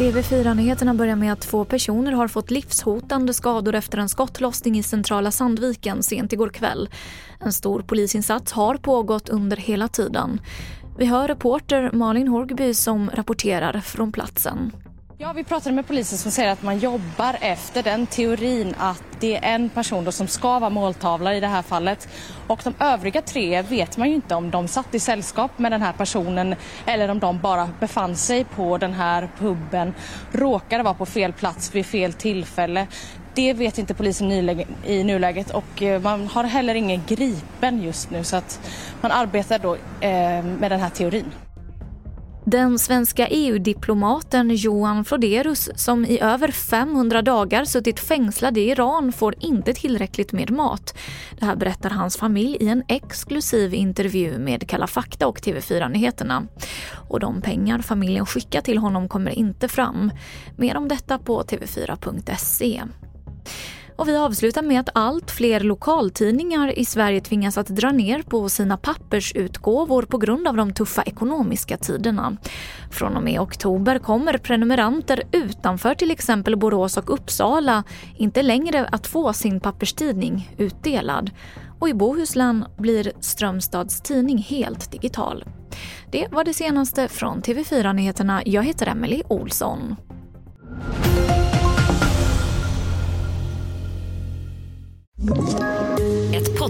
TV4-nyheterna börjar med att två personer har fått livshotande skador efter en skottlossning i centrala Sandviken sent igår kväll. En stor polisinsats har pågått under hela tiden. Vi hör reporter Malin Horgby som rapporterar från platsen. Ja, vi pratade med polisen som säger att man jobbar efter den teorin att det är en person då som ska vara måltavla i det här fallet. Och de övriga tre vet man ju inte om de satt i sällskap med den här personen eller om de bara befann sig på den här puben, råkade vara på fel plats vid fel tillfälle. Det vet inte polisen i nuläget och eh, man har heller ingen gripen just nu så att man arbetar då eh, med den här teorin. Den svenska EU-diplomaten Johan Floderus som i över 500 dagar suttit fängslad i Iran får inte tillräckligt med mat. Det här berättar hans familj i en exklusiv intervju med Kalla fakta och TV4 Nyheterna. Och de pengar familjen skickar till honom kommer inte fram. Mer om detta på tv4.se. Och vi avslutar med att allt fler lokaltidningar i Sverige tvingas att dra ner på sina pappersutgåvor på grund av de tuffa ekonomiska tiderna. Från och med oktober kommer prenumeranter utanför till exempel Borås och Uppsala inte längre att få sin papperstidning utdelad. Och i Bohuslän blir Strömstads tidning helt digital. Det var det senaste från TV4 Nyheterna. Jag heter Emily Olsson.